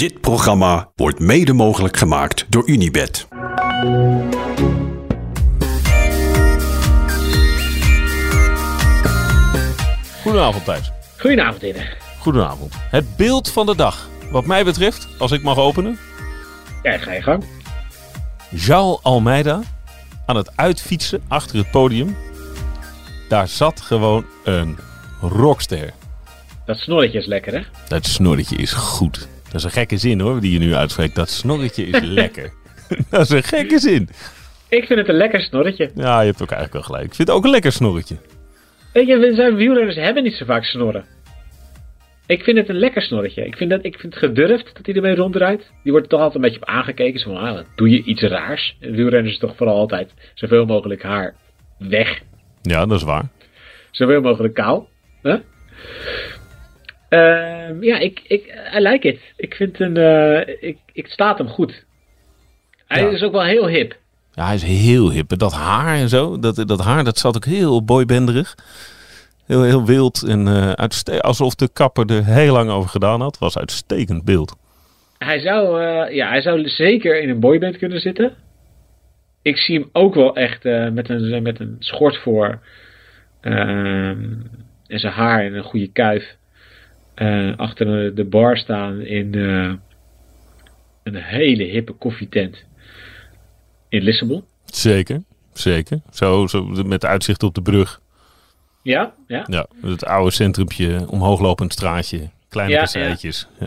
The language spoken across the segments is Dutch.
Dit programma wordt mede mogelijk gemaakt door Unibed. Goedenavond Thijs. Goedenavond, Inne. Goedenavond. Het beeld van de dag. Wat mij betreft, als ik mag openen. Ja, ga je gang. João Almeida aan het uitfietsen achter het podium. Daar zat gewoon een rockster. Dat snorretje is lekker, hè? Dat snorretje is goed. Dat is een gekke zin hoor, die je nu uitspreekt. Dat snorretje is lekker. dat is een gekke zin. Ik vind het een lekker snorretje. Ja, je hebt ook eigenlijk wel gelijk. Ik vind het ook een lekker snorretje. Weet je, we zijn wielrenners hebben niet zo vaak snorren. Ik vind het een lekker snorretje. Ik vind, dat, ik vind het gedurfd dat hij ermee ronddraait. Die wordt er toch altijd een beetje op aangekeken. Zo van, ah, doe je iets raars? En wielrenners is toch vooral altijd zoveel mogelijk haar weg. Ja, dat is waar. Zoveel mogelijk kaal. Huh? Ehm, ja, ik, ik, I like it. Ik vind een, eh, ik, ik staat hem goed. Hij Ja. is ook wel heel hip. Ja, hij is heel hip. Dat haar en zo, dat, dat haar, dat zat ook heel boybenderig. Heel, heel wild en uitste- alsof de kapper er heel lang over gedaan had. Was uitstekend beeld. Hij zou, eh, ja, hij zou zeker in een boyband kunnen zitten. Ik zie hem ook wel echt met, een, met een schort voor. ehm, en zijn haar en een goede kuif. Eh, achter de- bar staan in eh, een hele hippe koffietent. In Lissabon. Zeker, zeker. Zo, zo met uitzicht op de brug. Ja, ja. Ja, het oude centrumpje, omhooglopend straatje. Kleine Ja,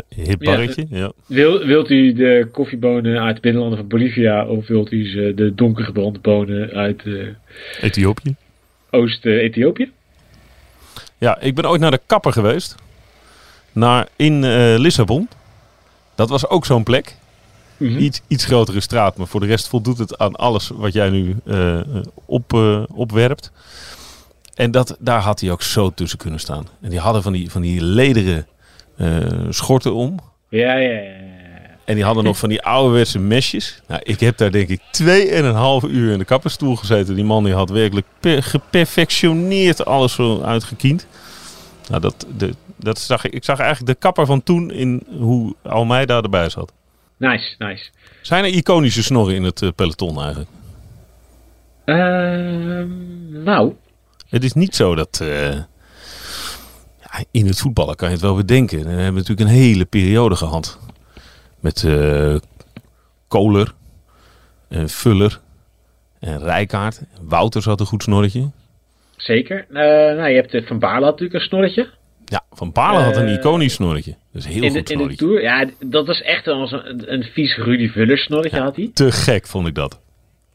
hip barretje. Ja. Wil, wilt u de koffiebonen uit de binnenlanden van Bolivia? Of wilt u ze de donkergebrande bonen uit eh, Ethiopië. Oost-Ethiopië? Ja, ik ben ooit naar de kapper geweest. Naar, in eh, Lissabon. Dat was ook zo'n plek. Mhm. Iets, iets grotere straat, maar voor de rest voldoet het aan alles wat jij nu eh, eh, op, opwerpt. En dat, daar had hij ook zo tussen kunnen staan. En die hadden van die, van die lederen schorten om. Ja, ja, ja. En die hadden nog van die ouderwetse mesjes. Nou, ik heb daar denk ik twee en een half uur in de kapperstoel gezeten. Die man die had werkelijk per- geperfectioneerd alles zo uitgekiend. Nou, dat, de, dat zag ik, ik zag eigenlijk de kapper van toen in hoe Almeida erbij zat. Nice, nice. Zijn er iconische snorren in het eh, peloton eigenlijk? Ehm, nou, Het is niet zo dat... eh, ja, in het voetballen kan je het wel bedenken. We hebben natuurlijk een hele periode gehad. Met Kohler, en Vuller en Rijkaard. Wouters had een goed snorretje. zeker. Nou, je hebt Van Baarle had natuurlijk een snorretje. Ja, Van Balen had een Eh, iconisch snorretje. Is heel In de, in de. Tour. Ja, dat was echt als een, een vies Rudy Vuller snorretje had hij. Te gek vond ik dat.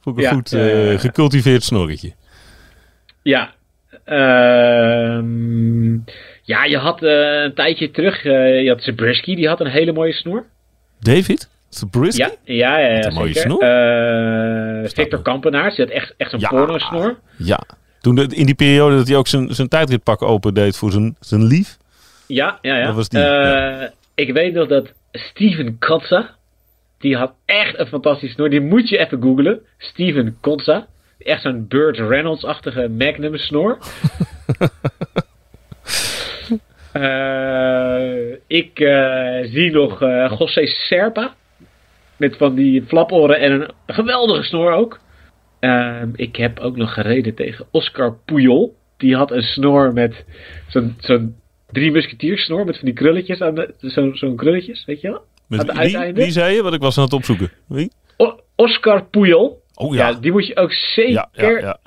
Vond ik een Ja, goed eh, gecultiveerd snorretje. Ja. Ehm, ja, je had een tijdje terug, je had Zabriskie, die had een hele mooie snor. David? Zabriskie? Ja, ja, ja, ja een mooie snor. Victor Kampenaars, die had echt, echt een Ja. porno-snor. Ja. Toen de- in die periode dat hij ook zijn, zijn tijdritpak open deed voor zijn, zijn lief. Ja, ja, ja. Dat was die, Eh, ja. Ik weet nog dat Steven Kotza, die had echt een fantastische snor. Die moet je even googlen. Steven Kotza. Echt zo'n Burt Reynolds-achtige Magnum snor. Eh, ik eh, zie nog José Serpa. Met van die flaporen en een geweldige snor ook. Ehm, ik heb ook nog gereden tegen Oscar Pujol. Die had een snor met zo'n zo'n drie musketiersnor met van die krulletjes aan de zo'n zo'n krulletjes, weet je wel? Met Aan het wie, uiteinde. wie zei je? Want ik was aan het opzoeken. Wie? O- Oscar Pujol. Oh Ja. ja. die moet je ook zeker. Ja, ja.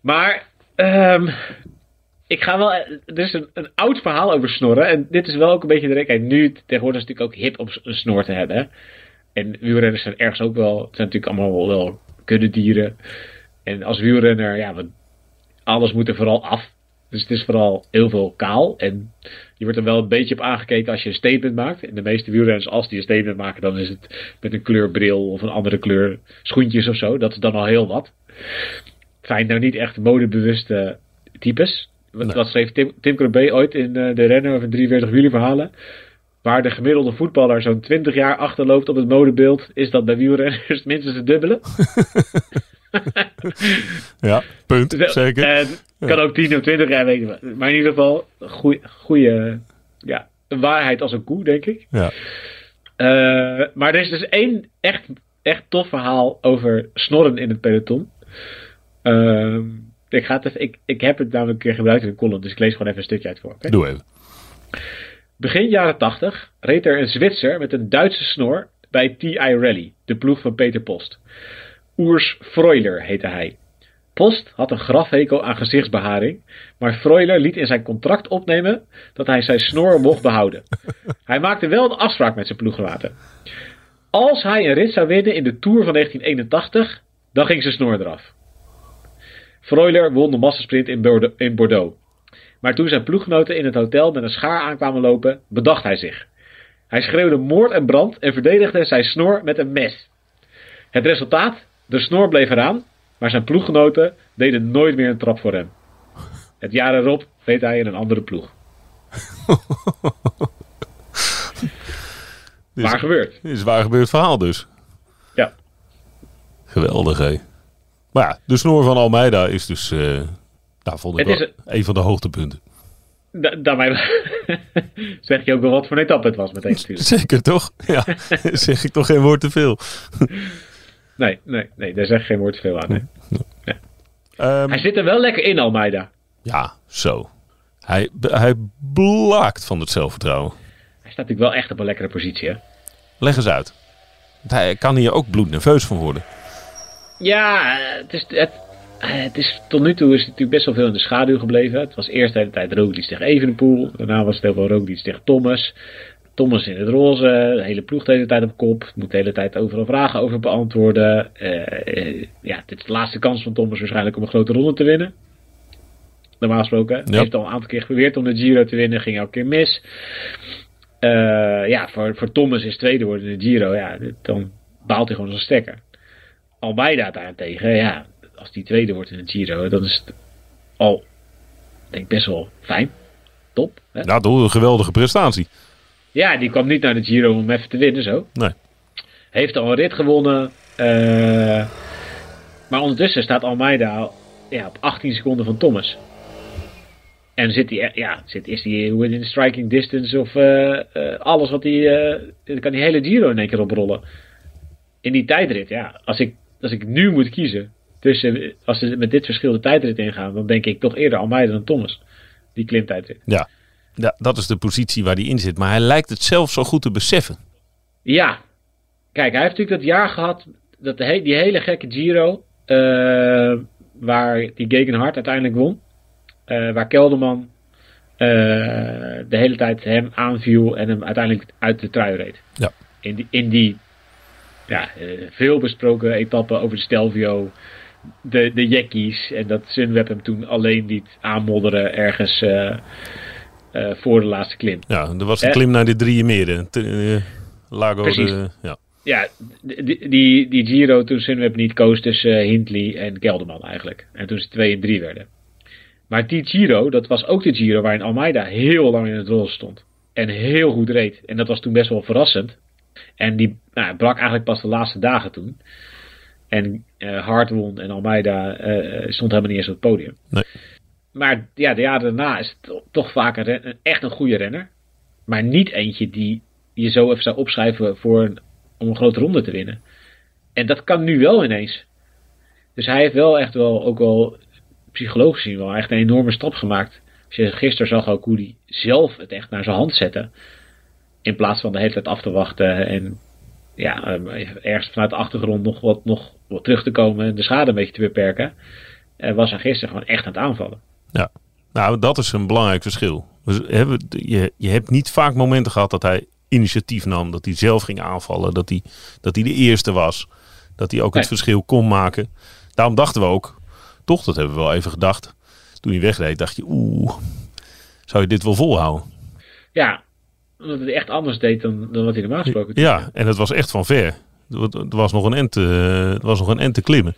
Maar ehm, ik ga wel. Er is een, een oud verhaal over snorren. En dit is wel ook een beetje de reden. Kijk, nu tegenwoordig is het natuurlijk ook hip om een snor te hebben. hè. En wielrenners zijn ergens ook wel. Het zijn natuurlijk allemaal wel, wel kuddedieren. En als wielrenner, ja, alles moet er vooral af. Dus het is vooral heel veel kaal. En je wordt er wel een beetje op aangekeken als je een statement maakt. En de meeste wielrenners, als die een statement maken, dan is het met een kleurbril of een andere kleur schoentjes of zo. Dat is dan al heel wat. Het zijn nou niet echt modebewuste types. Wat, Nee. wat schreef Tim, Tim ooit in eh, de Renner of in 43 wielerverhalen? Waar de gemiddelde voetballer zo'n 20 jaar achterloopt op het modebeeld, is dat bij wielrenners minstens het dubbele. Ja, punt. Zeker. En kan ook 10 of 20 jaar weten. we. Maar in ieder geval, goede, goede, ja, waarheid als een koe, denk ik. Ja. Uh, maar er is dus één echt, echt tof verhaal over snorren in het peloton. Uh, ik, ga het even, ik, ik heb het namelijk een keer gebruikt in een column, dus ik lees gewoon even een stukje uit voor. Okay? Doe even. Begin jaren 80 reed er een Zwitser met een Duitse snor bij TI Rally, de ploeg van Peter Post. Urs Freuler heette hij. Post had een grafhekel aan gezichtsbeharing, maar Freuler liet in zijn contract opnemen dat hij zijn snor mocht behouden. Hij maakte wel een afspraak met zijn ploeggenoten. Als hij een rit zou winnen in de Tour van 1981, dan ging zijn snor eraf. Freuler won de massasprint in Bordeaux. Maar toen zijn ploeggenoten in het hotel met een schaar aankwamen lopen, bedacht hij zich. Hij schreeuwde moord en brand en verdedigde zijn snor met een mes. Het resultaat? De snor bleef eraan, maar zijn ploeggenoten deden nooit meer een trap voor hem. Het jaar erop reed hij in een andere ploeg. waar gebeurt? Dit is waar gebeurd verhaal dus. Ja. Geweldig hé. Maar ja, de snor van Almeida is dus, uh, nou, vond ik wel een... van de hoogtepunten. Da daarmee zeg je ook wel wat voor een etappe het was meteen natuurlijk. Zeker toch? Ja, zeg ik toch geen woord te veel. nee, nee, nee, daar zeg ik geen woord te veel aan. Nee. Nee. Um, hij zit er wel lekker in, Almeida. Ja, zo. Hij, hij blaakt van het zelfvertrouwen. Hij staat natuurlijk wel echt op een lekkere positie, hè? Leg eens uit. Hij kan hier ook bloednerveus van worden. Ja, het is, het, het is, tot nu toe is het natuurlijk best wel veel in de schaduw gebleven. Het was eerst de hele tijd Roglic tegen Evenepoel. Daarna was het heel veel Roglic tegen Thomas. Thomas in het roze, de hele ploeg de hele tijd op kop. Moet de hele tijd overal vragen over beantwoorden. Uh, ja, dit is de laatste kans van Thomas waarschijnlijk om een grote ronde te winnen. Normaal gesproken. Hij heeft al een aantal keer geprobeerd om de Giro te winnen, ging elke keer mis. Uh, ja, voor, voor Thomas is tweede worden in de Giro, ja, dan baalt hij gewoon zijn stekker. Almeida daarentegen, ja, als die tweede wordt in de Giro, dan is het al, denk ik, best wel fijn. Top. Hè? Ja, door een geweldige prestatie. Ja, die kwam niet naar de Giro om even te winnen zo. Nee. Heeft al een rit gewonnen. Uh, maar ondertussen staat Almeida ja, op 18 seconden van Thomas. En zit hij, ja, zit, is hij within striking distance of uh, uh, alles wat hij, uh, kan die hele Giro in één keer oprollen. In die tijdrit, ja. Als ik, als ik nu moet kiezen tussen, als ze met dit verschil de tijdrit ingaan, dan denk ik toch eerder Almeida dan Thomas. Die klimtijdrit. Ja. ja, dat is de positie waar hij in zit. Maar hij lijkt het zelf zo goed te beseffen. Ja. Kijk, hij heeft natuurlijk dat jaar gehad, dat de, die hele gekke Giro, waar die Gegenhard uiteindelijk won. Uh, waar Kelderman uh, de hele tijd hem aanviel en hem uiteindelijk uit de trui reed. Ja. In die, in die ja, veel besproken etappe over de Stelvio, de, de Jackies en dat Sunweb hem toen alleen liet aanmodderen ergens voor de laatste klim. Ja, er was een klim naar de drieën meren. Lago Precies. de... Ja. Ja, die, die, die Giro toen Sunweb niet koos tussen Hindley en Kelderman eigenlijk. En toen ze 2 en 3 werden. Maar die Giro, dat was ook de Giro waarin Almeida heel lang in het rol stond. En heel goed reed. En dat was toen best wel verrassend. En die nou, brak eigenlijk pas de laatste dagen toen. En uh, Hart won en Almeida uh, stond helemaal niet eens op het podium. Nee. Maar ja, de jaren daarna is het toch vaak een, echt een goede renner. Maar niet eentje die je zo even zou opschrijven voor een, om een grote ronde te winnen. En dat kan nu wel ineens. Dus hij heeft wel echt wel ook wel psychologisch gezien wel echt een enorme stap gemaakt. Als je gisteren zag ook hoe hij zelf het echt naar zijn hand zette. In plaats van de hele tijd af te wachten en ja, ergens vanuit de achtergrond nog wat, nog wat terug te komen en de schade een beetje te beperken. was hij gisteren gewoon echt aan het aanvallen. Ja, nou dat is een belangrijk verschil. Je, je hebt niet vaak momenten gehad dat hij initiatief nam. Dat hij zelf ging aanvallen. Dat hij, dat hij de eerste was. Dat hij ook het verschil kon maken. Daarom dachten we ook, toch, dat hebben we wel even gedacht. Toen hij wegreed, dacht je, oeh, zou je dit wel volhouden? Ja, omdat het echt anders deed dan, dan wat hij normaal gesproken deed. Ja, en het was echt van ver. Er was nog een end te, was nog een end te klimmen.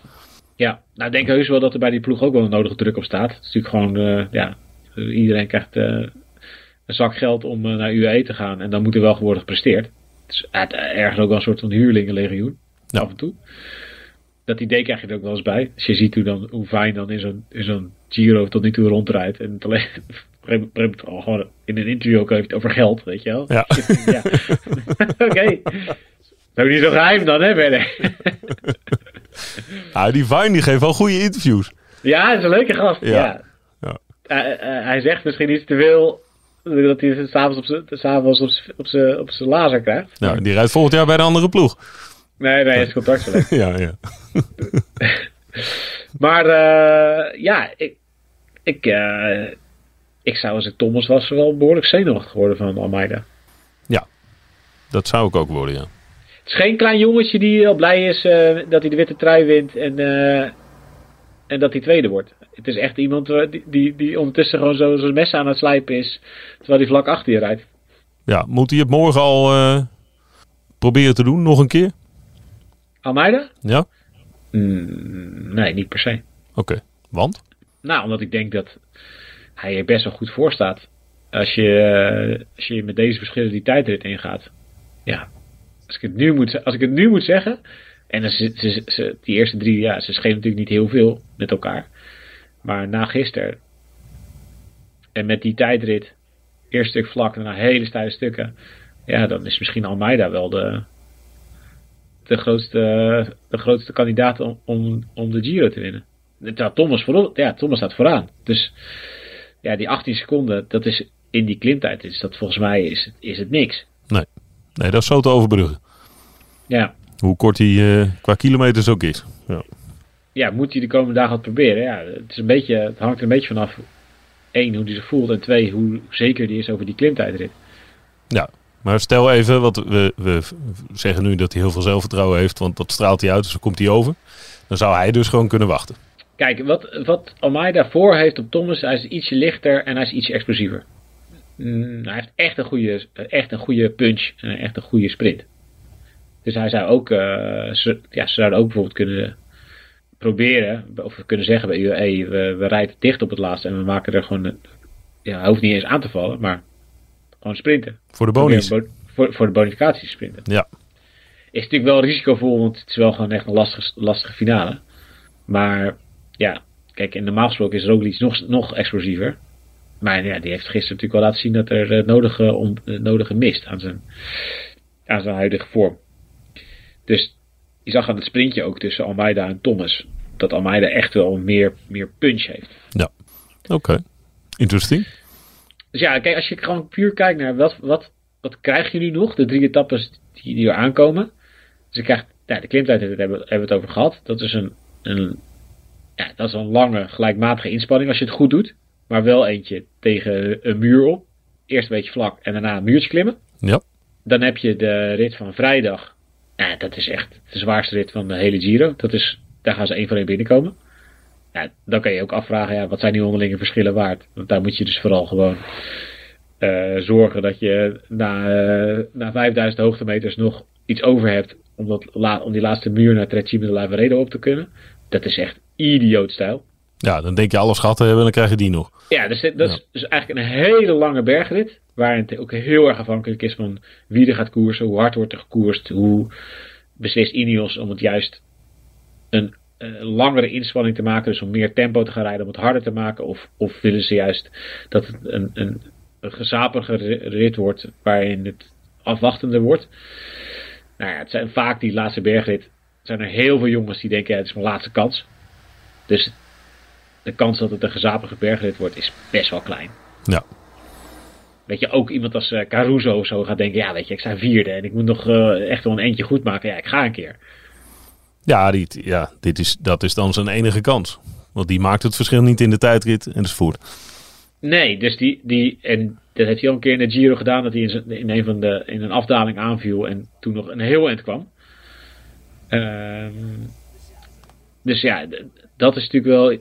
Ja, nou ik denk heus wel dat er bij die ploeg ook wel een nodige druk op staat. Het is natuurlijk gewoon, uh, ja, iedereen krijgt uh, een zak geld om uh, naar UAE te gaan. En dan moet er wel worden gepresteerd. Het is ergens ook wel een soort van huurlingenlegioen. Ja. Af en toe dat idee krijg je er ook wel eens bij. Als je ziet hoe, dan, hoe fijn dan in zo'n, zo'n Giro tot nu toe rondrijdt. En het alleen Gewoon in een interview ook heeft over geld, weet je wel. Ja. ja. Oké. Dat is niet zo geheim dan, hè, verder. Ah, die Vine die geeft wel goede interviews. ja, hij is een leuke gast. Ja. Ja. Ja. Hij- hij- hij zegt misschien iets te veel, dat hij het s'avonds op zijn- op op zijn op zijn lazer krijgt. Nou, die rijdt volgend jaar bij de andere ploeg. Nee, nee, hij is contractverlengd. Ja, ja. Maar eh, ja, ik, ik, eh, ik zou als ik Thomas was wel behoorlijk zenuwachtig geworden van Almeida. Dat zou ik ook worden, ja. Het is geen klein jongetje die al blij is eh, dat hij de witte trui wint en, eh, en dat hij tweede wordt. Het is echt iemand die, die, die ondertussen gewoon zo zijn mes aan het slijpen is, terwijl hij vlak achter je rijdt. Ja, moet hij het morgen al eh, proberen te doen? Nog een keer? Almeida? Ja? Mm, nee, niet per se. Oké. Want? Nou, omdat ik denk dat hij er best wel goed voor staat. Als je, eh, als je met deze verschillen die tijdrit ingaat. Ja, als ik het nu moet, als ik het nu moet zeggen. En dan ze, ze, ze- die eerste drie, ja, ze schelen natuurlijk niet heel veel met elkaar. Maar na gisteren. En met die tijdrit. Eerst stuk vlak en daarna hele steile stukken. Ja, dan is misschien Almeida wel de, de, grootste, de grootste kandidaat om, om, om de Giro te winnen. Thomas, voor, ja, Thomas staat vooraan. Dus ja, die 18 seconden, dat is in die klimtijd, is dat volgens mij is, is het niks. Nee. Nee, dat is zo te overbruggen. Ja. Hoe kort hij eh, qua kilometers ook is. Ja. ja, moet hij de komende dagen wat proberen? Ja, het, is een beetje, het hangt er een beetje vanaf. één, hoe hij zich voelt. En twee, hoe zeker die is over die klimtijdrit. ja. Maar stel even, want we, we zeggen nu dat hij heel veel zelfvertrouwen heeft. Want dat straalt hij uit, dus dan komt hij over. Dan zou hij dus gewoon kunnen wachten. Kijk, wat, wat Almeida voor heeft op Thomas, hij is ietsje lichter en hij is ietsje explosiever. Mm, hij heeft echt een goede, echt een goede punch en echt een goede sprint. Dus hij zou ook, eh, ze, ja, ze zouden ook bijvoorbeeld kunnen proberen, of kunnen zeggen bij UAE, we, we rijden dicht op het laatste en we maken er gewoon, ja, hij hoeft niet eens aan te vallen, maar gewoon sprinten. Voor de bonies. Proberen bo- Voor, voor de bonificaties sprinten. Ja. Is natuurlijk wel risicovol, want het is wel gewoon echt een lastige, lastige finale. Maar ja, kijk, in normaal gesproken is Roglic nog, nog explosiever. Maar ja, die heeft gisteren natuurlijk wel laten zien dat er het nodige, om, het nodige mist aan zijn, aan zijn huidige vorm. Dus je zag aan het sprintje ook tussen Almeida en Thomas. Dat Almeida echt wel meer, meer punch heeft. Oké. Interesting. Dus ja, kijk, als je gewoon puur kijkt naar wat, wat, wat krijg je nu nog, de drie etappes die, die er aankomen. Dus je krijgt, ja, de klimtijd hebben, hebben we het over gehad. Dat is een, een, ja, dat is een lange, gelijkmatige inspanning als je het goed doet. Maar wel eentje tegen een muur op. Eerst een beetje vlak en daarna een muurtje klimmen. Ja. Dan heb je de rit van vrijdag. Ja, dat is echt de zwaarste rit van de hele Giro. Dat is, daar gaan ze één voor één binnenkomen. Ja, dan kan je ook afvragen, ja, wat zijn die onderlinge verschillen waard? Want daar moet je dus vooral gewoon eh, zorgen dat je na, eh, na 5000 hoogtemeters nog iets over hebt om, dat la- om die laatste muur naar Trecime de Lavaredo op te kunnen. Dat is echt idioot stijl. Ja, dan denk je alles gehad te hebben en dan krijg je die nog. Ja, dus dit- dat is dus eigenlijk een hele lange bergrit. Waarin het ook heel erg afhankelijk is van wie er gaat koersen, hoe hard wordt er gekoerst, hoe beslist Ineos om het juist een eh, langere inspanning te maken, dus om meer tempo te gaan rijden, om het harder te maken, of, of willen ze juist dat het een, een, een gezapige rit wordt waarin het afwachtender wordt. Nou ja, het zijn vaak die laatste bergrit, zijn er heel veel jongens die denken, ja, het is mijn laatste kans. Dus de kans dat het een gezapige bergrit wordt is best wel klein. Ja. Weet je, ook iemand als eh, Caruso of zo gaat denken, ja weet je, ik sta vierde en ik moet nog eh, echt wel een eentje goed maken. Ja, ik ga een keer. Ja, die, ja dit is, dat is dan zijn enige kans. Want die maakt het verschil niet in de tijdrit enzovoort. Nee, dus die, die en dat heeft hij al een keer in de Giro gedaan, dat hij in, zijn- in een van de, in een afdaling aanviel en toen nog een heel eind kwam. Ehm, dus ja, dat is natuurlijk wel,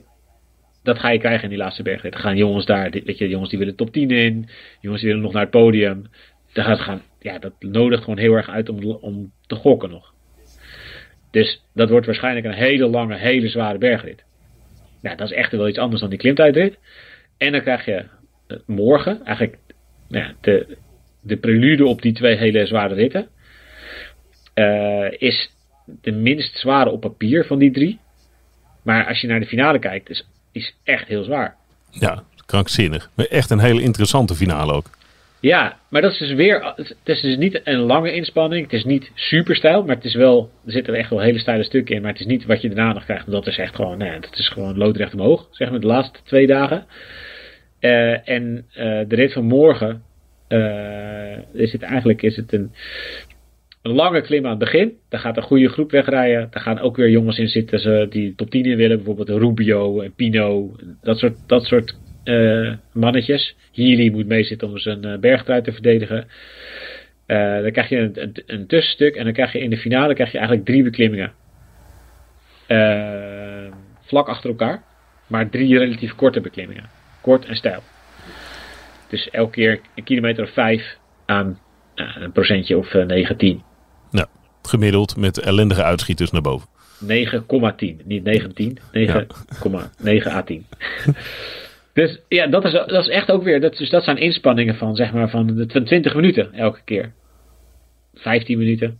dat ga je krijgen in die laatste bergrit. Er gaan jongens daar, weet je, jongens die willen top 10 in, jongens die willen nog naar het podium. Daar gaat gaan, ja, dat nodigt gewoon heel erg uit om, om te gokken nog. Dus dat wordt waarschijnlijk een hele lange, hele zware bergrit. Ja, dat is echt wel iets anders dan die klimtijdrit. En dan krijg je eh, morgen eigenlijk nou ja, de, de prelude op die twee hele zware ritten. Eh, is de minst zware op papier van die drie. Maar als je naar de finale kijkt, is, is echt heel zwaar. Ja, krankzinnig. Maar echt een hele interessante finale ook. Ja, maar dat is dus weer. Het is dus niet een lange inspanning. Het is niet super stijl, maar het is wel. Er zitten echt wel hele steile stukken in. Maar het is niet wat je daarna nog krijgt. Dat is echt gewoon. Nee, het is gewoon loodrecht omhoog. Zeg maar de laatste twee dagen. Uh, en uh, de rit van morgen. Uh, is het eigenlijk is het een, een lange klim aan het begin. Daar gaat een goede groep wegrijden. Daar gaan ook weer jongens in zitten die top 10 in willen. Bijvoorbeeld Rubio en Pino. Dat soort, dat soort mannetjes. Healy moet meezitten om zijn uh, te verdedigen. Uh, dan krijg je een, een, tussenstuk en dan krijg je in de finale krijg je eigenlijk drie beklimmingen. Vlak achter elkaar, maar drie relatief korte beklimmingen. Kort en stijl. Dus elke keer een kilometer of vijf aan een procentje of 9, 10. Nou, gemiddeld met ellendige uitschieters naar boven. 9,10. Niet 19, 9,9 ja. a 10. Dus ja, dat is, dat is echt ook weer. Dat, dus dat zijn inspanningen van zeg maar van, van 20 minuten elke keer. 15 minuten.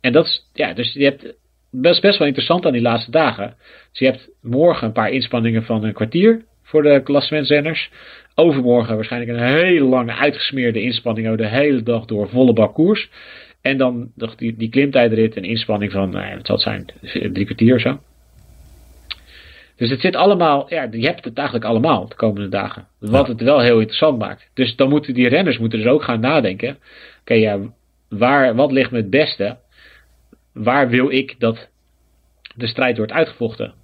En dat is, ja, dus je hebt best, best wel interessant aan die laatste dagen. Dus je hebt morgen een paar inspanningen van een kwartier voor de klassementzenders. Overmorgen waarschijnlijk een hele lange uitgesmeerde inspanning over de hele dag door volle bak koers. En dan die, die klimtijdrit, een inspanning van, nou ja, het zal zijn, drie kwartier of zo. Dus het zit allemaal, ja, je hebt het eigenlijk allemaal de komende dagen. Wat het wel heel interessant maakt. Dus dan moeten die renners moeten dus ook gaan nadenken. Oké, ja, waar, wat ligt me het beste? Waar wil ik dat de strijd wordt uitgevochten?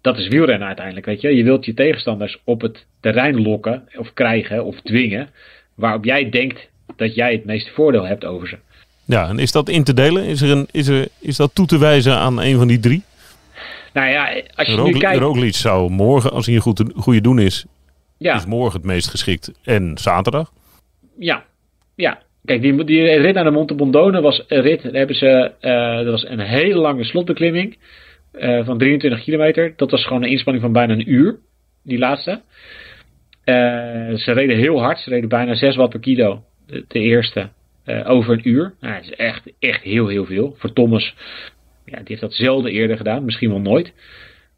Dat is wielrennen uiteindelijk, weet je. Je wilt je tegenstanders op het terrein lokken of krijgen of dwingen. Waarop jij denkt dat jij het meeste voordeel hebt over ze. Ja, en is dat in te delen? Is, er een, is, er, is dat toe te wijzen aan een van die drie? Nou ja, als je nu kijkt... Roglic zou morgen, als hij een goed, goede doen is, ja. is morgen het meest geschikt. En zaterdag? Ja, ja. Kijk, die, die rit naar de Monte Bondone was een rit. Daar hebben ze, uh, dat was een hele lange slotbeklimming uh, van 23 kilometer. Dat was gewoon een inspanning van bijna een uur, die laatste. Uh, ze reden heel hard. Ze reden bijna 6 watt per kilo, de, eerste, over een uur. Nou, dat is echt, echt heel, heel veel. Voor Thomas ja, die heeft dat zelden eerder gedaan, misschien wel nooit.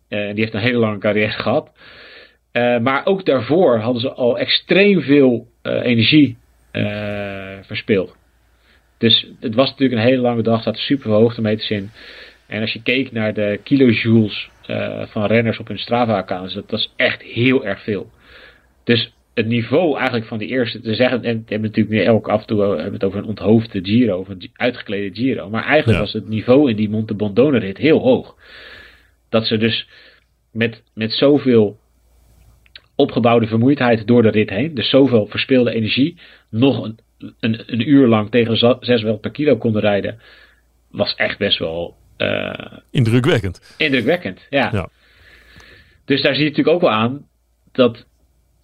Uh, die heeft een hele lange carrière gehad. Uh, maar ook daarvoor hadden ze al extreem veel energie verspeeld. Dus het was natuurlijk een hele lange dag, staat super hoogtemeters in. En als je keek naar de kilojoules van renners op hun Strava-accounts, dat was echt heel erg veel. Dus het niveau eigenlijk van die eerste, te zeggen, en we hebben natuurlijk nu elk af en toe hebben het over een onthoofde Giro, of een uitgeklede Giro. Maar eigenlijk was het niveau in die Monte Bondone rit heel hoog. Dat ze dus met, met zoveel opgebouwde vermoeidheid door de rit heen, dus zoveel verspeelde energie, nog een, een, een uur lang tegen 6 wel per kilo konden rijden, was echt best wel... Uh, indrukwekkend. Indrukwekkend, ja. ja. Dus daar zie je natuurlijk ook wel aan dat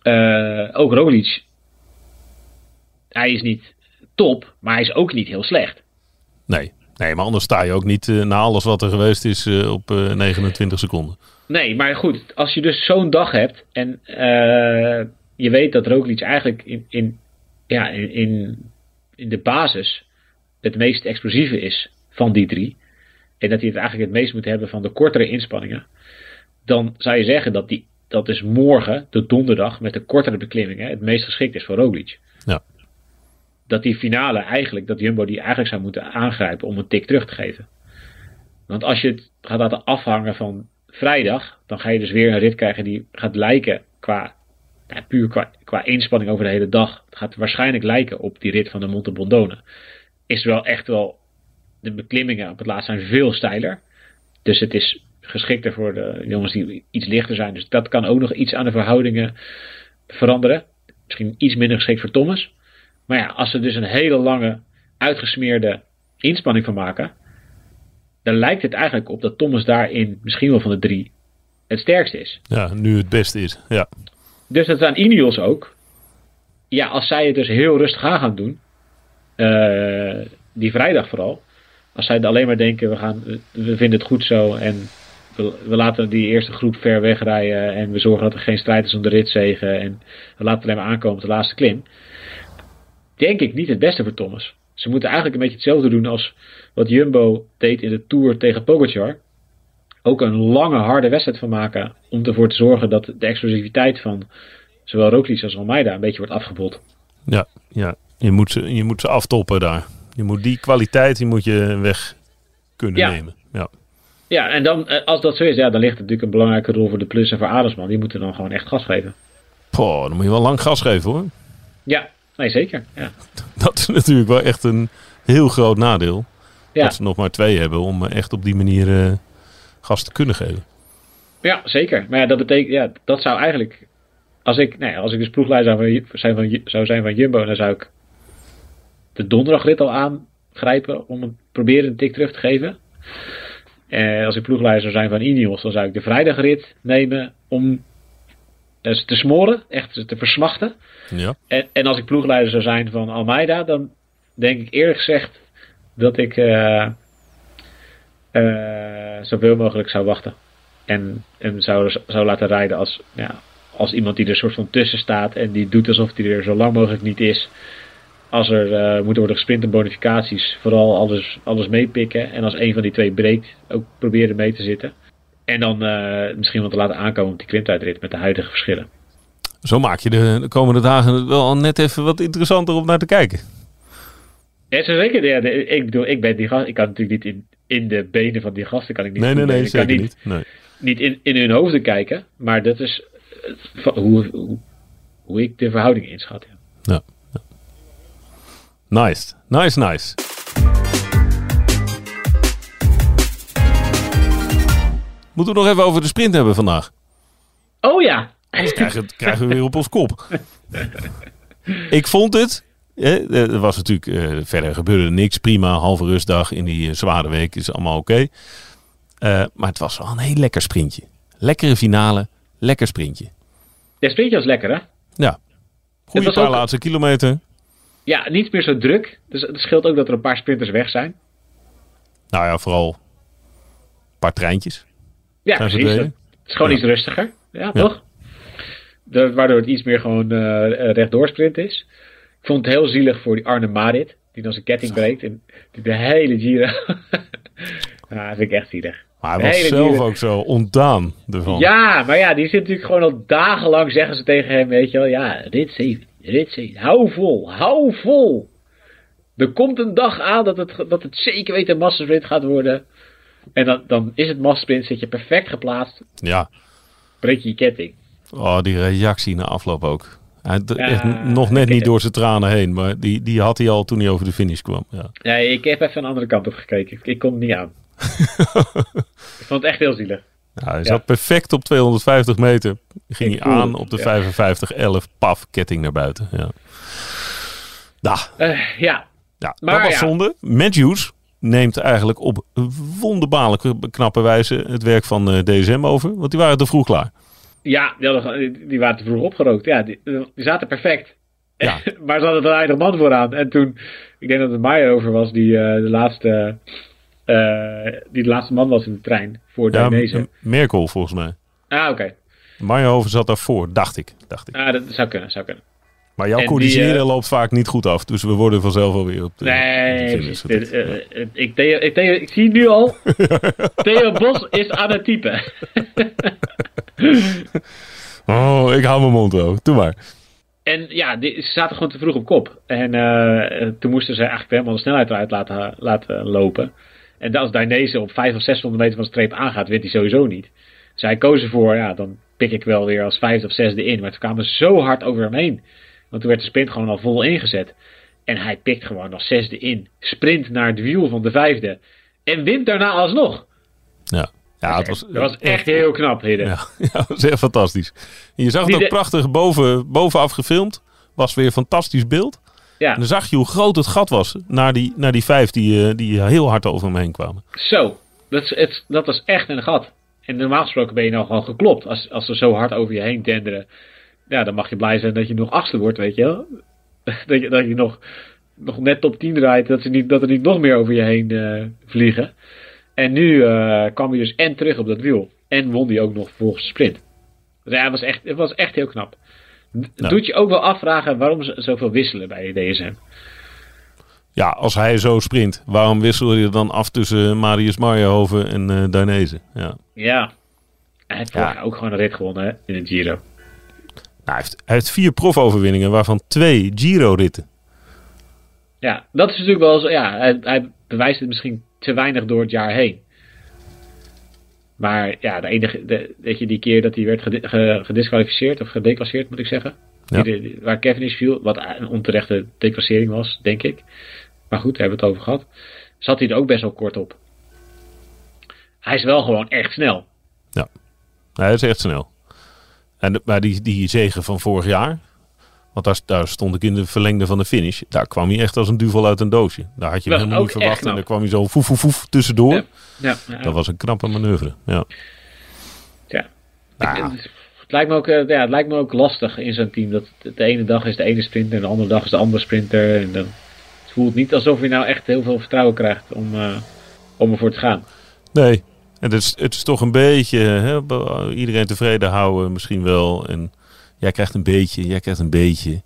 uh, ook Roglic. Hij is niet top, maar hij is ook niet heel slecht. Nee, nee maar anders sta je ook niet uh, na alles wat er geweest is uh, op 29 seconden. Nee, maar goed, als je dus zo'n dag hebt en je weet dat Roglic eigenlijk in, in, ja, in, in de basis het meest explosieve is van die drie. En dat hij het eigenlijk het meest moet hebben van de kortere inspanningen. Dan zou je zeggen dat die dat is morgen, de donderdag, met de kortere beklimmingen, het meest geschikt is voor Roglic. Ja. Dat die finale eigenlijk, dat Jumbo die eigenlijk zou moeten aangrijpen om een tik terug te geven. Want als je het gaat laten afhangen van vrijdag, dan ga je dus weer een rit krijgen die gaat lijken qua, puur qua, qua inspanning over de hele dag. Het gaat waarschijnlijk lijken op die rit van de Monte Bondone. Is wel echt wel, de beklimmingen op het laatst zijn veel steiler. Dus het is geschikter voor de jongens die iets lichter zijn. Dus dat kan ook nog iets aan de verhoudingen veranderen. Misschien iets minder geschikt voor Thomas. Maar ja, als ze dus een hele lange, uitgesmeerde inspanning van maken. Dan lijkt het eigenlijk op dat Thomas daarin misschien wel van de drie het sterkste is. Ja, nu het beste is. Ja. Dus dat is aan Ineos ook. Ja, als zij het dus heel rustig aan gaan doen. Uh, die vrijdag vooral. Als zij alleen maar denken, we, gaan, we vinden het goed zo en we, laten die eerste groep ver wegrijden en we zorgen dat er geen strijd is om de ritzegen en we laten alleen maar aankomen op de laatste klim. Denk ik niet het beste voor Thomas. Ze moeten eigenlijk een beetje hetzelfde doen als wat Jumbo deed in de Tour tegen Pogacar. ook een lange, harde wedstrijd van maken. Om ervoor te zorgen dat de explosiviteit van zowel Roglic als Almeida een beetje wordt afgebot. Ja, ja. Je, moet ze, je moet ze aftoppen daar. Je moet die kwaliteit die moet je weg kunnen Ja. nemen. Ja. Ja, en dan, eh, als dat zo is, ja, dan ligt er natuurlijk een belangrijke rol voor de Plus en voor Adelsman. Die moeten dan gewoon echt gas geven. Poh, dan moet je wel lang gas geven hoor. Ja, nee, zeker. Ja, Dat is natuurlijk wel echt een heel groot nadeel. ja. Dat ze nog maar twee hebben om eh, echt op die manier eh, gas te kunnen geven. ja zeker. Maar ja, dat betekent, ja, dat zou eigenlijk, als ik, nou ja, als ik dus ploegleider zou zijn van, zou zijn van Jumbo, dan zou ik de donderdagrit al aangrijpen om een, proberen een tik terug te geven. En als ik ploegleider zou zijn van Ineos, dan zou ik de vrijdagrit nemen om eh, ze te smoren, echt ze te versmachten. Ja. En, en als ik ploegleider zou zijn van Almeida, dan denk ik eerlijk gezegd dat ik eh, eh, zoveel mogelijk zou wachten. En, en zou, zou laten rijden als, ja, als iemand die er soort van tussen staat en die doet alsof hij er zo lang mogelijk niet is. Als er eh moeten worden gesprint en bonificaties, vooral alles, alles meepikken. En als een van die twee breekt, ook proberen mee te zitten. En dan eh, misschien wat te laten aankomen op die klimtijdrit met de huidige verschillen. Zo maak je de, de komende dagen wel net even wat interessanter om naar te kijken. Ja, zo zeker. Ja, ik bedoel, ik ben die gast. Ik kan natuurlijk niet in, in de benen van die gasten kan ik niet. Nee, nee, nee, ik kan zeker niet, niet. Nee. niet in, in hun hoofden kijken, maar dat is eh, hoe, hoe, hoe ik de verhouding inschat. Ja. Ja. Nice, nice, nice. Moeten we nog even over de sprint hebben vandaag? Oh ja, Anders krijgen, krijgen we weer op ons kop. Ik vond het. hè, Er was natuurlijk eh, verder gebeurde niks. Prima, halve rustdag in die eh, zware week is allemaal oké. Eh, maar het was wel een heel lekker sprintje. Lekkere finale, lekker sprintje. de sprintje was lekker hè? Ja, goede paar ook- laatste kilometer. Ja, niet meer zo druk. Dus het scheelt ook dat er een paar sprinters weg zijn. Nou ja, vooral een paar treintjes. Ja, precies. Het is gewoon Ja. iets rustiger. Ja, toch? De- waardoor het iets meer gewoon eh rechtdoor sprint is. Ik vond het heel zielig voor die Arne Marit. Die dan zijn ketting breekt. En die de hele Giro... ja, dat vind ik echt zielig. Maar hij was zelf ook zo ontdaan ervan. Ja, maar ja, die zit natuurlijk gewoon al dagenlang zeggen ze tegen hem, weet je wel. Ja, rit 7, rit 7. Hou vol, hou vol. Er komt een dag aan dat het, dat het zeker weten een massasprint gaat worden. En dan, dan is het massasprint, zit je perfect geplaatst, Ja. breek je je ketting. Oh, die reactie na afloop ook. Hij, d- Ja, echt nog net niet door zijn tranen heen, maar die, die had hij al toen hij over de finish kwam. Ja. Ja, ik heb even een andere kant op gekeken. Ik, ik kon het niet aan. ik vond het echt heel zielig. Ja, hij zat perfect op 250 meter. Ging hij aan op de ja. 55, 11, paf, ketting naar buiten. Ja, nou, Eh, ja, ja Maar dat was zonde. Matthews neemt eigenlijk op wonderbaarlijke knappe wijze het werk van eh, DSM over, want die waren te vroeg klaar. ja die, waren te vroeg opgerookt. Ja, die, die zaten perfect. Ja. maar ze hadden er weinig man vooraan. En toen, ik denk dat het Maier over was, die, eh, de laatste, eh, die de laatste man was in de trein voor Ja, Dainese. M- Merkel volgens mij. Ah, oké. Meyerhoven zat daarvoor, dacht ik. Dacht ik. Ah, dat zou kunnen, zou kunnen. Maar jouw die, corrigeren eh, loopt vaak niet goed af. Dus we worden vanzelf alweer op de, op de Nee, finish. precies. Dit, eh, eh, ik, Theo, ik, Theo, ik zie nu al, Theo Bos is aan het typen. Oh, ik hou mijn mond ook. Doe maar. En ja, die, ze zaten gewoon te vroeg op kop. En eh, eh, toen moesten ze eigenlijk helemaal de snelheid eruit laten, laten lopen. En als Dainese op 500 of 600 meter van de streep aangaat, wint hij sowieso niet. Zij kozen voor, ja, dan pik ik wel weer als vijfde of zesde in. Maar ze kwamen zo hard over hem heen. Want toen werd de sprint gewoon al vol ingezet. En hij pikt gewoon als zesde in. Sprint naar het wiel van de vijfde. En wint daarna alsnog. Ja, ja het was, dat was echt heel knap, Hidden. Ja, ja, dat was echt fantastisch. En je zag het Die ook de- prachtig boven, bovenaf gefilmd. Was weer een fantastisch beeld. Ja, En dan zag je hoe groot het gat was naar die, naar die vijf die, eh, die heel hard over hem heen kwamen. Zo, dat, is, het, dat was echt een gat. En normaal gesproken ben je nou gewoon geklopt. Als, als ze zo hard over je heen denderen. Ja, dan mag je blij zijn dat je nog achtste wordt, weet je wel. Dat je, dat je nog, nog net top 10 draait. Dat, ze niet, dat er niet nog meer over je heen eh, vliegen. En nu eh, kwam hij dus en terug op dat wiel. En won hij ook nog volgens de sprint. Dus ja, het was echt, het was echt heel knap. Het Nou. doet je ook wel afvragen waarom ze zoveel wisselen bij DSM. Ja, als hij zo sprint, waarom wissel je dan af tussen Marius Marjehoven en uh, Dainese? Ja. ja, hij heeft jaar ook gewoon een rit gewonnen hè, in de Giro. Nou, hij, heeft, hij heeft vier profoverwinningen, waarvan twee Giro-ritten. Ja, dat is natuurlijk wel zo. Ja, hij, hij, bewijst het misschien te weinig door het jaar heen. Maar ja, de enige, de, weet je, die keer dat hij werd gedisqualificeerd, of gedeclasseerd moet ik zeggen. Ja. Die, waar Kevin is viel, wat een onterechte declassering was, denk ik. Maar goed, daar hebben we het over gehad. Zat hij er ook best wel kort op. Hij is wel gewoon echt snel. Ja, hij is echt snel. En maar die, die zegen van vorig jaar, want daar, daar, stond ik in de verlengde van de finish. Daar kwam hij echt als een duvel uit een doosje. Daar had je hem helemaal niet verwacht. En daar kwam hij zo foef, foef, foef tussendoor. Ja, ja, ja. Dat was een knappe manoeuvre. Ja. ja. Nou, het, het, lijkt me ook, ja, het lijkt me ook lastig in zo'n team. Dat de ene dag is de ene sprinter en de andere dag is de andere sprinter. En dan het voelt niet alsof je nou echt heel veel vertrouwen krijgt om, uh, om ervoor te gaan. Nee, en het is, het is toch een beetje hè, iedereen tevreden houden misschien wel. En jij krijgt een beetje, jij krijgt een beetje.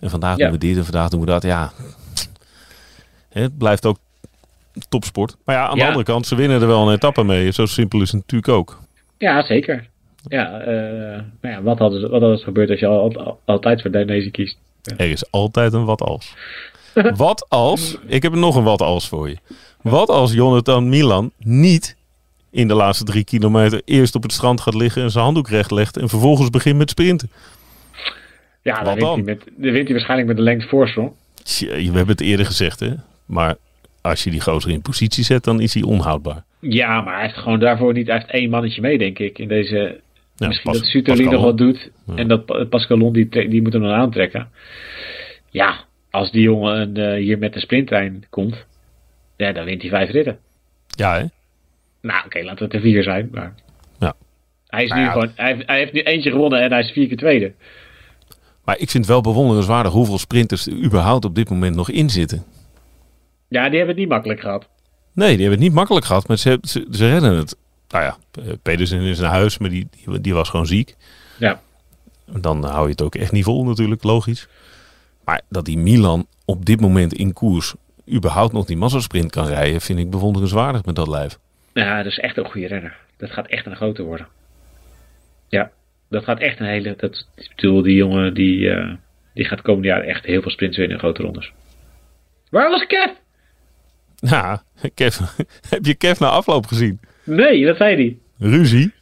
En vandaag ja. doen we dit en vandaag doen we dat. Ja, het blijft ook topsport. Maar ja, aan de Ja. andere kant, ze winnen er wel een etappe mee. Zo simpel is het natuurlijk ook. Ja, zeker. Ja, eh, maar ja wat, hadden, wat had er gebeurd als je al, al- altijd voor Dainese kiest? Er is altijd een wat als. Wat als, ik heb nog een wat als voor je. Wat als Jonathan Milan niet in de laatste drie kilometer eerst op het strand gaat liggen en zijn handdoek recht legt en vervolgens begint met sprinten? Ja, dan wint, hij met, dan wint hij waarschijnlijk met een lengte voorsprong. We hebben het eerder gezegd, hè? Maar als je die gozer in positie zet, dan is hij onhoudbaar. Ja, maar hij heeft gewoon daarvoor niet hij heeft één mannetje mee, denk ik. In deze, Ja, misschien Pas- dat Suterli nog wat doet. Ja. En dat Pa- Pascalon, die, die moet hem dan aantrekken. Ja, als die jongen eh, hier met de sprinttrein komt, ja, dan wint hij vijf ritten. Ja, hè? Nou, oké, laten het er vier zijn. Maar Ja. hij, is Nou nu ja. gewoon, hij, heeft- hij heeft nu eentje gewonnen en hij is vier keer tweede. Maar ik vind het wel bewonderenswaardig hoeveel sprinters er überhaupt op dit moment nog in zitten. Ja, die hebben het niet makkelijk gehad. Nee, die hebben het niet makkelijk gehad, maar ze, ze, ze redden het. Nou ja, eh, Pedersen is naar huis, maar die, die, die was gewoon ziek. Ja. Dan hou je het ook echt niet vol natuurlijk, logisch. Maar dat die Milan op dit moment in koers überhaupt nog die massasprint kan rijden, vind ik bewonderenswaardig met dat lijf. Ja, dat is echt een goede renner. Dat gaat echt een grote worden. Ja, dat gaat echt een hele. Dat, ik bedoel, die jongen die, eh, die gaat komend jaar echt heel veel sprints winnen in grote rondes. Waar was Kev? Ja, Kev, heb je Kev na afloop gezien? Nee, wat zei die? Ruzie?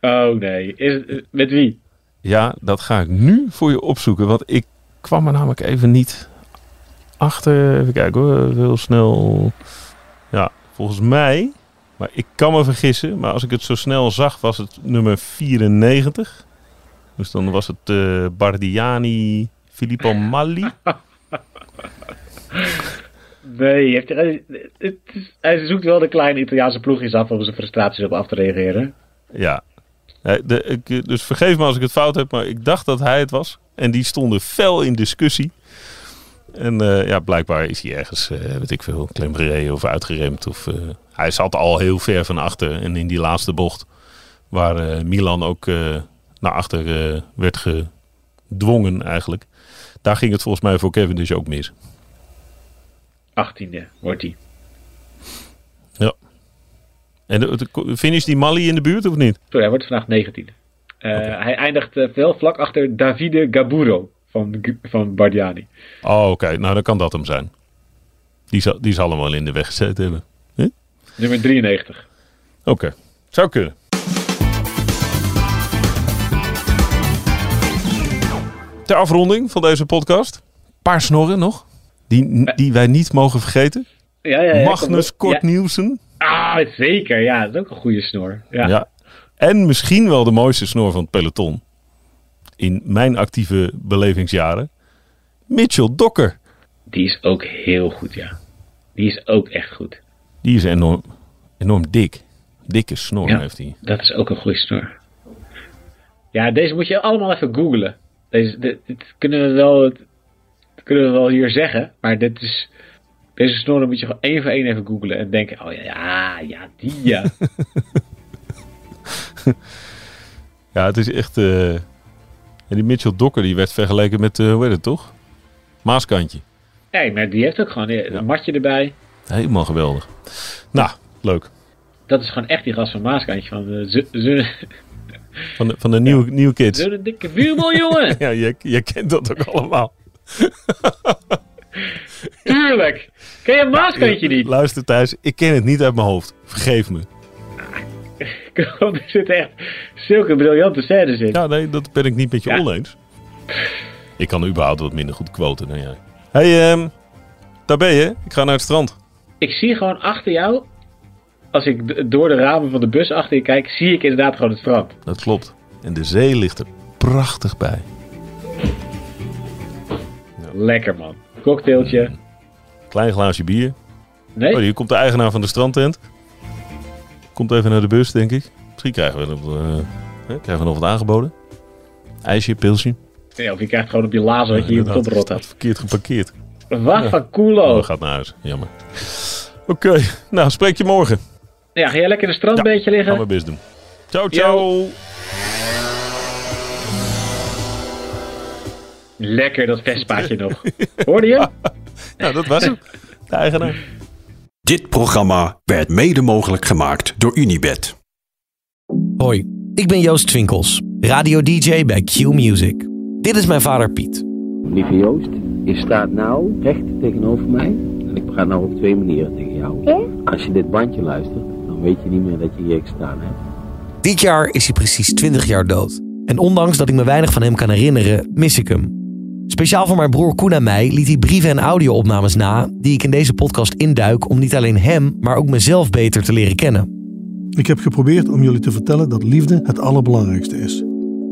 Oh nee, is met wie? Ja, dat ga ik nu voor je opzoeken, want ik kwam er namelijk even niet achter. Even kijken hoor, heel snel. Ja, volgens mij, maar ik kan me vergissen, maar als ik het zo snel zag, was het nummer 94. Dus dan was het eh Bardiani Filippo Malli. Nee, heeft, hij, het is- hij zoekt wel de kleine Italiaanse ploegjes af om zijn frustraties op af te reageren. Ja. De, ik, dus vergeef me als ik het fout heb, maar ik dacht dat hij het was. En die stonden fel in discussie. En eh, ja, blijkbaar is hij ergens, eh, weet ik veel, klem gereden of uitgeremd. Of, eh, hij zat al heel ver van achter. En in die laatste bocht, waar Milan ook naar achter werd gedwongen eigenlijk. Daar ging het volgens mij voor Kevin dus ook mis. 18e wordt hij. En de, de- finish die Mali in de buurt of niet? Sorry, hij wordt vandaag 19e. Eh, Hij eindigt wel vlak achter Davide Gaburo van, van Bardiani. Oh, oké. Nou, dan kan dat hem zijn. Die zal, die zal hem wel in de weg gezeten hebben. Nummer 93. Oké, zou kunnen. Ter afronding van deze podcast. Paar snorren nog. Die, die wij niet mogen vergeten. Ja, ja, ja, Magnus Kort ja. Nielsen. Ah, zeker. Ja, dat is ook een goede snor. Ja. Ja. En misschien wel de mooiste snor van het peloton. In mijn actieve belevingsjaren. Mitchell Dokker. Die is ook heel goed, ja. Die is ook echt goed. Die is enorm, enorm dik. Dikke snor Ja. heeft hij. Dat is ook een goede snor. Ja, deze moet je allemaal even googlen. Deze, dit, dit kunnen we wel, dit kunnen we wel hier zeggen, maar dit is, deze snorren moet je gewoon één voor één even googlen en denken, oh ja, ja, ja, die ja. Ja, het is echt... eh, ja, die Mitchell Dokker die werd vergeleken met, eh, hoe heet het toch? Maaskantje. Hey, maar die heeft ook gewoon een matje erbij. Helemaal geweldig. Nou, leuk. Dat is gewoon echt die gast van Maaskantje. Van z- Van de, van de nieuwe, nieuwe kids. zo'n dikke vuurbal, jongen. Ja, je, je kent dat ook allemaal. Tuurlijk. Ken je Maaskantje niet? Luister Thijs, ik ken het niet uit mijn hoofd. Vergeef me. Kom, er zitten echt zulke briljante scènes in. Ja, nee, dat ben ik niet met je Ja. oneens. Ik kan überhaupt wat minder goed quoten dan jij. hey, ehm, daar ben je. Ik ga naar het strand. Ik zie gewoon achter jou, als ik door de ramen van de bus achter je kijk, zie ik inderdaad gewoon het strand. Dat klopt. En de zee ligt er prachtig bij. Lekker man. Cocktailtje. Klein glaasje bier. Nee? Oh, hier komt de eigenaar van de strandtent. Komt even naar de bus, denk ik. Misschien krijgen we, nog, eh, krijgen we nog wat aangeboden. IJsje, pilsje. Nee, of je krijgt gewoon op je lazen wat je hier oprotten. staat verkeerd geparkeerd. Wat van Oh, coolo. dat gaat naar huis. Jammer. Oké, nou spreek je morgen. Ja, ga jij lekker in het strandbeetje Ga liggen? mijn best doen. Ciao, ciao. Lekker dat Vespaatje nog. Hoorde je? Nou, dat was hem. De eigenaar. Dit programma werd mede mogelijk gemaakt door Unibed. Hoi, ik ben Joost Twinkels, radio-dj bij Q Music. Dit is mijn vader Piet. Lieve Joost, je staat nou recht tegenover mij. En ik praat nou op twee manieren tegen jou. Als je dit bandje luistert, dan weet je niet meer dat je hier gestaan hebt. Dit jaar is hij precies 20 jaar dood. En ondanks dat ik me weinig van hem kan herinneren, mis ik hem. Speciaal voor mijn broer Koen en mij liet hij brieven en audio-opnames na... die ik in deze podcast induik om niet alleen hem, maar ook mezelf beter te leren kennen. Ik heb geprobeerd om jullie te vertellen dat liefde het allerbelangrijkste is.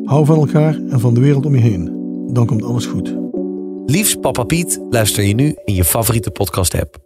Hou van elkaar en van de wereld om je heen. Dan komt alles goed. Liefst Papa Piet luister je nu in je favoriete podcast-app.